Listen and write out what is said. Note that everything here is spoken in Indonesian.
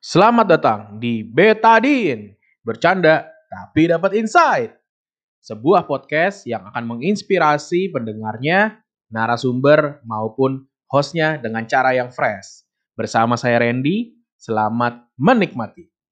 Selamat datang di Betadin. Bercanda tapi dapat insight. Sebuah podcast yang akan menginspirasi pendengarnya, narasumber maupun hostnya dengan cara yang fresh. Bersama saya Randy, selamat menikmati.